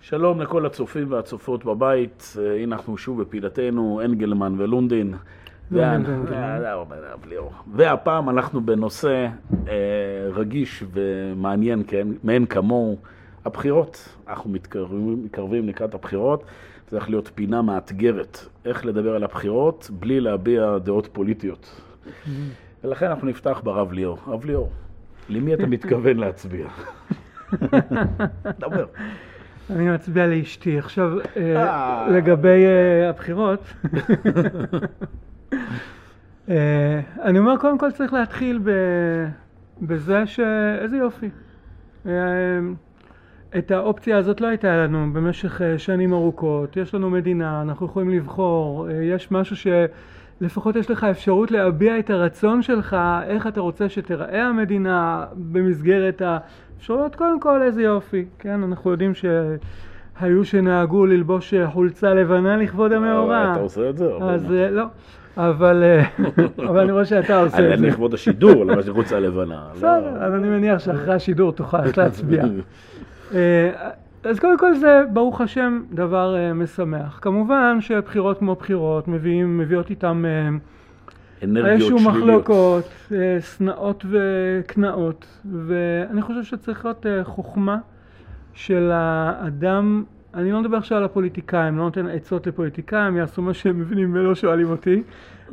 שלום לכל הצופים והצופות בבית, אה, הנה אנחנו שוב בפעילתנו, אנגלמן ולונדין. וה- וה- והפעם אנחנו בנושא אה, רגיש ומעניין מאין כמוהו, הבחירות. אנחנו מתקרבים לקראת הבחירות, צריך להיות פינה מאתגרת, איך לדבר על הבחירות בלי להביע דעות פוליטיות. ולכן אנחנו נפתח ברב ליאור. הרב ליאור, למי אתה מתכוון להצביע? דבר. אני מצביע לאשתי. עכשיו, אה, אה. לגבי אה, הבחירות, אני אומר, קודם כל צריך להתחיל בזה ש... איזה יופי. את האופציה הזאת לא הייתה לנו במשך אה, שנים ארוכות. יש לנו מדינה, אנחנו יכולים לבחור, אה, יש משהו שלפחות יש לך אפשרות להביע את הרצון שלך, איך אתה רוצה שתיראה המדינה במסגרת האפשרויות. קודם כל, איזה יופי, כן? אנחנו יודעים שהיו שנהגו ללבוש אה, חולצה לבנה לכבוד המאורע. אתה עושה את זה? אז לא. אבל, אבל אני רואה שאתה עושה את זה. אני לכבוד השידור, לא יש חולצה לבנה. בסדר, אז אני מניח שאחרי השידור תוכל להצביע. אה, אז קודם כל זה, ברוך השם, דבר אה, משמח. כמובן שבחירות כמו בחירות מביאים, מביאות איתם אנרגיות איזשהו. מחלוקות, שנאות וקנאות, ואני חושב שצריך להיות אה, חוכמה של האדם, אני לא מדבר עכשיו על הפוליטיקאים, לא נותן עצות לפוליטיקאים, יעשו מה שהם מבינים ולא שואלים אותי.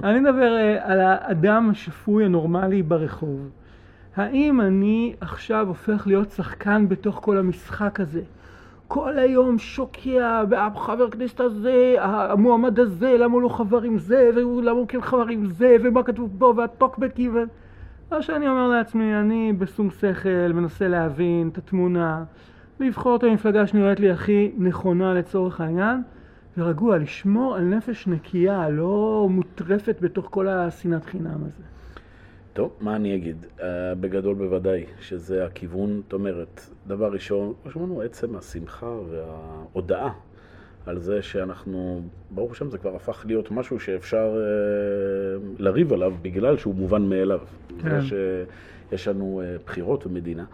אני מדבר אה, על האדם השפוי הנורמלי ברחוב. האם אני עכשיו הופך להיות שחקן בתוך כל המשחק הזה? כל היום שוקע, והחבר הכנסת הזה, המועמד הזה, למה הוא לא חבר עם זה, ולמה הוא כן חבר עם זה, ומה כתוב בו, והטוקבקים, ו... מה שאני אומר לעצמי, אני בשום שכל מנסה להבין את התמונה, לבחור את המפלגה שנראית לי הכי נכונה לצורך העניין, ורגוע, לשמור על נפש נקייה, לא מוטרפת בתוך כל השנאת חינם הזה. טוב, מה אני אגיד? Uh, בגדול בוודאי שזה הכיוון, זאת אומרת, דבר ראשון, שאמרנו, עצם השמחה וההודעה על זה שאנחנו, ברוך השם זה כבר הפך להיות משהו שאפשר uh, לריב עליו בגלל שהוא מובן מאליו. כן. זה שיש לנו uh, בחירות ומדינה.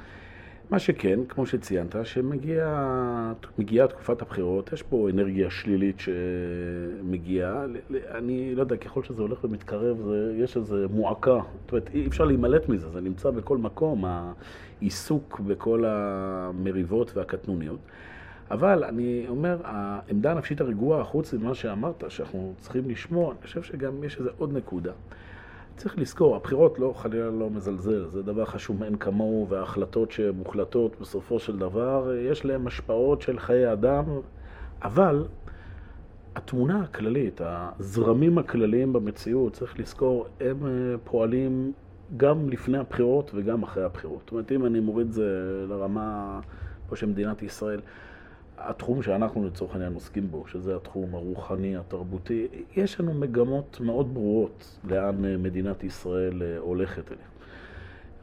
מה שכן, כמו שציינת, שמגיעה תקופת הבחירות, יש פה אנרגיה שלילית שמגיעה. אני לא יודע, ככל שזה הולך ומתקרב, זה, יש איזו מועקה. זאת אומרת, אי אפשר להימלט מזה, זה נמצא בכל מקום, העיסוק בכל המריבות והקטנוניות. אבל אני אומר, העמדה הנפשית הרגועה, חוץ ממה שאמרת, שאנחנו צריכים לשמור, אני חושב שגם יש איזו עוד נקודה. צריך לזכור, הבחירות לא, חלילה לא מזלזל, זה דבר חשוב מאין כמוהו, וההחלטות שמוחלטות בסופו של דבר, יש להן השפעות של חיי אדם, אבל התמונה הכללית, הזרמים הכלליים במציאות, צריך לזכור, הם אה, פועלים גם לפני הבחירות וגם אחרי הבחירות. זאת אומרת, אם אני מוריד את זה לרמה פה של מדינת ישראל, התחום שאנחנו לצורך העניין עוסקים בו, שזה התחום הרוחני, התרבותי, יש לנו מגמות מאוד ברורות לאן אה, מדינת ישראל אה, הולכת אליה.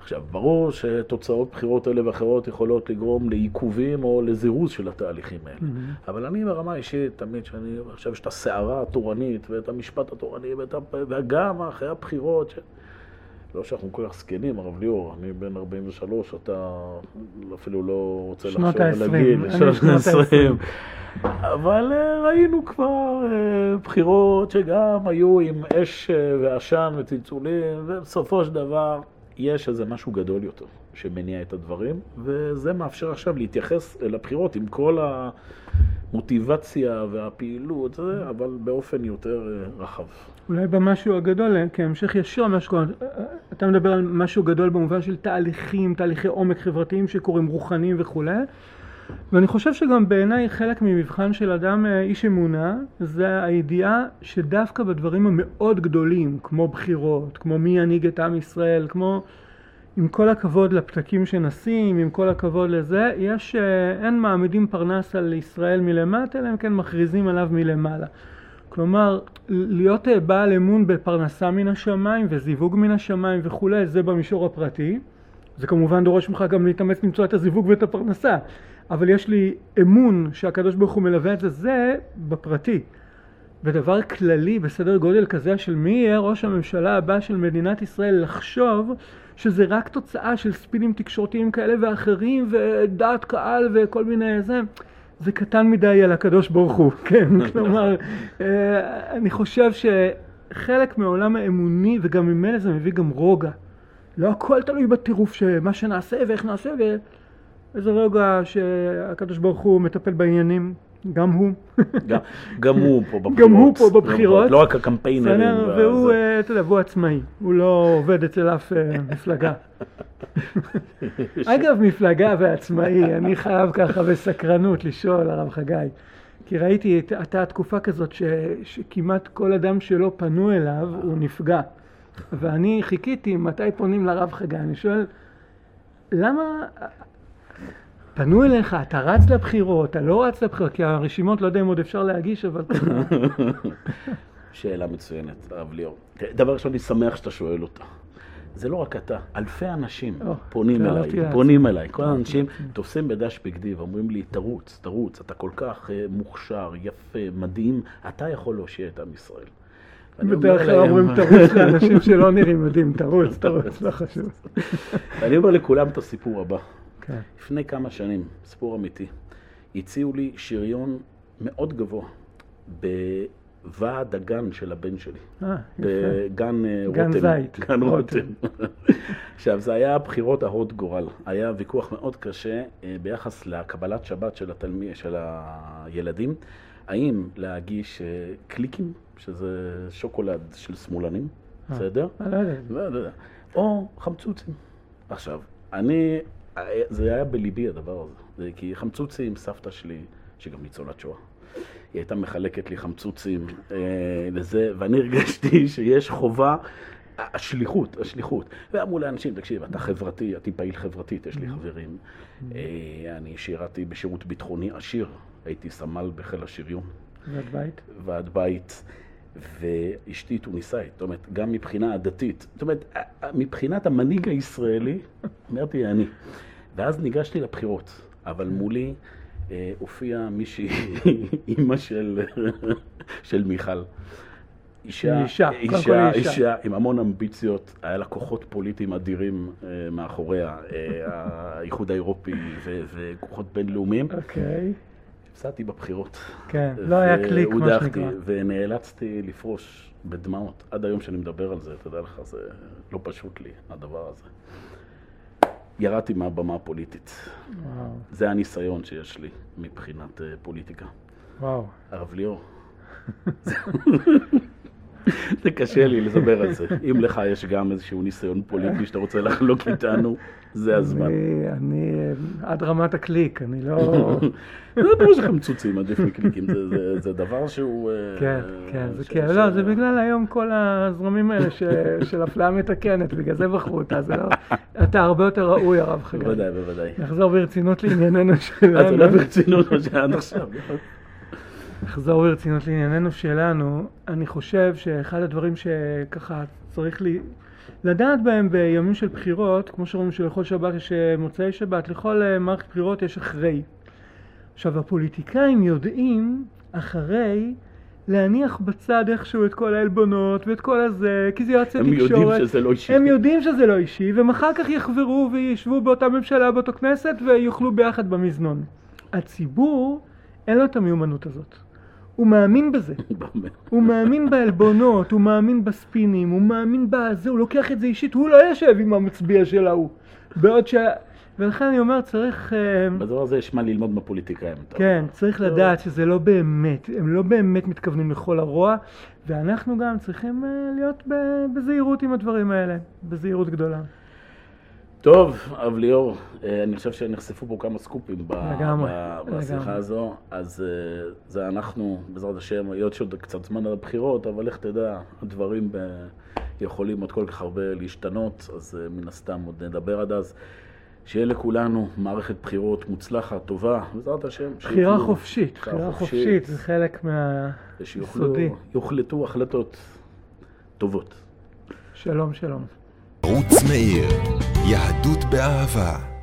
עכשיו, ברור שתוצאות בחירות אלה ואחרות יכולות לגרום לעיכובים או לזירוז של התהליכים האלה. אבל אני ברמה האישית, תמיד שאני חושב שיש את הסערה התורנית ואת המשפט התורני ואת, וגם אחרי הבחירות, ש... לא שאנחנו כל כך זקנים, הרב ליאור, אני בן 43, אתה אפילו לא רוצה לחשוב על הגיל. שנות שנות ה-עשרים. ה-עשרים. אבל אה, ראינו כבר אה, בחירות שגם היו עם אש אה, ועשן וצלצולים, ובסופו של דבר יש איזה משהו גדול יותר שמניע את הדברים, וזה מאפשר עכשיו להתייחס אל הבחירות עם כל המוטיבציה והפעילות, אבל באופן יותר רחב. אולי במשהו הגדול, אה, כהמשך ישיר למה שקורה, אה, אה, אתה מדבר על משהו גדול במובן של תהליכים, תהליכי עומק חברתיים שקורים, רוחניים וכולי, ואני חושב שגם בעיניי חלק ממבחן של אדם איש אמונה, זה הידיעה שדווקא בדברים המאוד גדולים, כמו בחירות, כמו מי ינהיג את עם ישראל, כמו עם כל הכבוד לפתקים שנשים, עם כל הכבוד לזה, יש, אין מעמידים פרנס על ישראל מלמטה, אלא אם כן מכריזים עליו מלמעלה. כלומר, להיות אה, בעל אמון בפרנסה מן השמיים וזיווג מן השמיים וכולי, זה במישור הפרטי. זה כמובן דורש ממך גם להתאמץ למצוא את הזיווג ואת הפרנסה. אבל יש לי אמון שהקדוש ברוך הוא מלווה את זה, זה בפרטי. ודבר כללי בסדר גודל כזה של מי יהיה ראש הממשלה הבא של מדינת ישראל לחשוב שזה רק תוצאה של ספינים תקשורתיים כאלה ואחרים ודעת קהל וכל מיני זה, זה קטן מדי על הקדוש ברוך הוא, כן, כלומר, אה, אני חושב שחלק מעולם האמוני וגם ממילא זה מביא גם רוגע. לא הכל תלוי בטירוף שמה שנעשה ואיך נעשה ואיזה רוגע שהקדוש ברוך הוא מטפל בעניינים גם הוא. גם, גם הוא פה בבחירות. גם הוא פה בבחירות. לא רק הקמפיינרים. והוא, אה, אתה יודע, והוא עצמאי. הוא לא עובד אצל אף אה, מפלגה. אגב, מפלגה ועצמאי, אני חייב ככה בסקרנות לשאול, הרב חגי. כי ראיתי, הייתה תקופה כזאת ש, שכמעט כל אדם שלא פנו אליו, הוא נפגע. ואני חיכיתי מתי פונים לרב חגי. אני שואל, למה פנו אליך, אתה רץ לבחירות, אתה לא רץ לבחירות, כי הרשימות, לא יודע אם עוד אפשר להגיש, אבל... שאלה מצוינת, הרב ליאור. דבר ראשון, אני שמח שאתה שואל אותה. זה לא רק אתה, אלפי אנשים oh, פונים אליי, פונים אליי. כל האנשים תופסים בדש בגדי ואומרים לי, תרוץ, תרוץ, אתה כל כך uh, מוכשר, יפה, מדהים, אתה יכול להושיע את עם ישראל. בדרך כלל אומרים תרוץ לאנשים שלא נראים מדהים, תרוץ, תרוץ, לא חשוב. ואני אומר לכולם את הסיפור הבא. כן. לפני כמה שנים, סיפור אמיתי, הציעו לי שריון מאוד גבוה בוועד הגן של הבן שלי. אה, יפה. בגן אה, רותם. גן זית. גן רותם. עכשיו, זה היה בחירות ההוד גורל. היה ויכוח מאוד קשה אה, ביחס לקבלת שבת של, התלמי, של הילדים. האם להגיש קליקים, שזה שוקולד של שמאלנים, בסדר? לא יודע. לא, לא יודע. או חמצוצים. עכשיו, אני זה היה בליבי הדבר הזה. זה כי חמצוצים, סבתא שלי, שגם ניצולת שואה, היא הייתה מחלקת לי חמצוצים אה, לזה, ואני הרגשתי שיש חובה, השליחות, השליחות. ואמרו לאנשים, תקשיב, אתה חברתי, אתה פעיל חברתית, יש לי חברים. אה, אני שירתי בשירות ביטחוני עשיר, הייתי סמל בחיל השריון. ועד בית? ועד בית. ואשתי טוניסאית, זאת אומרת, גם מבחינה עדתית, זאת אומרת, מבחינת המנהיג הישראלי, אמרתי אני. ואז ניגשתי לבחירות, אבל מולי אה, הופיעה מישהי, אימא של, של מיכל. אישה, אישה, אישה, אישה, אישה עם המון אמביציות, היה לה כוחות פוליטיים אדירים uh, מאחוריה, uh, האיחוד האירופי וכוחות בינלאומיים. אוקיי. Okay. הפסדתי בבחירות. כן, לא היה קליק, מה שנקרא. ונאלצתי לפרוש בדמעות. עד היום שאני מדבר על זה, יודע לך, זה לא פשוט לי, הדבר הזה. ירדתי מהבמה הפוליטית. וואו. זה הניסיון שיש לי מבחינת uh, פוליטיקה. וואו. הרב ליאור. זה קשה לי לדבר על זה. אם לך יש גם איזשהו ניסיון פוליטי שאתה רוצה לחלוק איתנו, זה הזמן. אני עד רמת הקליק, אני לא... זה ברור שלכם מצוצים עדיף מקליקים, זה דבר שהוא... אה, כן, כן, זה כן, לא, זה בגלל היום כל הזרמים האלה של אפליה מתקנת, בגלל זה בחרו אותה, זה לא... אתה הרבה יותר ראוי, הרב חגי. בוודאי, בוודאי. נחזור ברצינות לענייננו שלנו. אז אולי ברצינות, מה שהיה עד עכשיו. נחזור ברצינות לענייננו שלנו, אני חושב שאחד הדברים שככה צריך לי לדעת בהם בימים של בחירות, כמו שאומרים שלכל שבת יש אה, מוצאי שבת, לכל אה, מערכת בחירות יש אחרי. עכשיו הפוליטיקאים יודעים אחרי להניח בצד איכשהו את כל העלבונות ואת כל הזה, כי זה יועצי תקשורת. הם יודעים שזה לא אישי. הם יודעים שזה לא אישי, והם אחר כך יחברו וישבו באותה ממשלה, באותו כנסת, ויאכלו ביחד במזנון. הציבור, אין לו את המיומנות הזאת. הוא מאמין בזה. הוא מאמין בעלבונות, הוא מאמין בספינים, הוא מאמין בזה, הוא לוקח את זה אישית, הוא לא יושב עם המצביע של ההוא. בעוד ש... ולכן אני אומר, צריך... אה, בדבר הזה יש מה ללמוד מהפוליטיקאים. כן, צריך לדעת שזה לא באמת, הם לא באמת מתכוונים לכל הרוע, ואנחנו גם צריכים אה, להיות בזהירות עם הדברים האלה, בזהירות גדולה. טוב, אב ליאור, אה, אני חושב שנחשפו פה כמה סקופים לגמרי, בשיחה לגמרי. הזו, אז אה, זה אנחנו, בעזרת השם, היות שעוד קצת זמן על הבחירות, אבל איך תדע, הדברים ב... יכולים עוד כל כך הרבה להשתנות, אז אה, מן הסתם עוד נדבר עד אז. שיהיה לכולנו מערכת בחירות מוצלחת, טובה, בעזרת השם. בחירה חופשית, בחירה חופשית, זה חלק מהיסודי. שיוחלטו החלטות טובות. שלום, שלום. ערוץ מאיר, יהדות באהבה.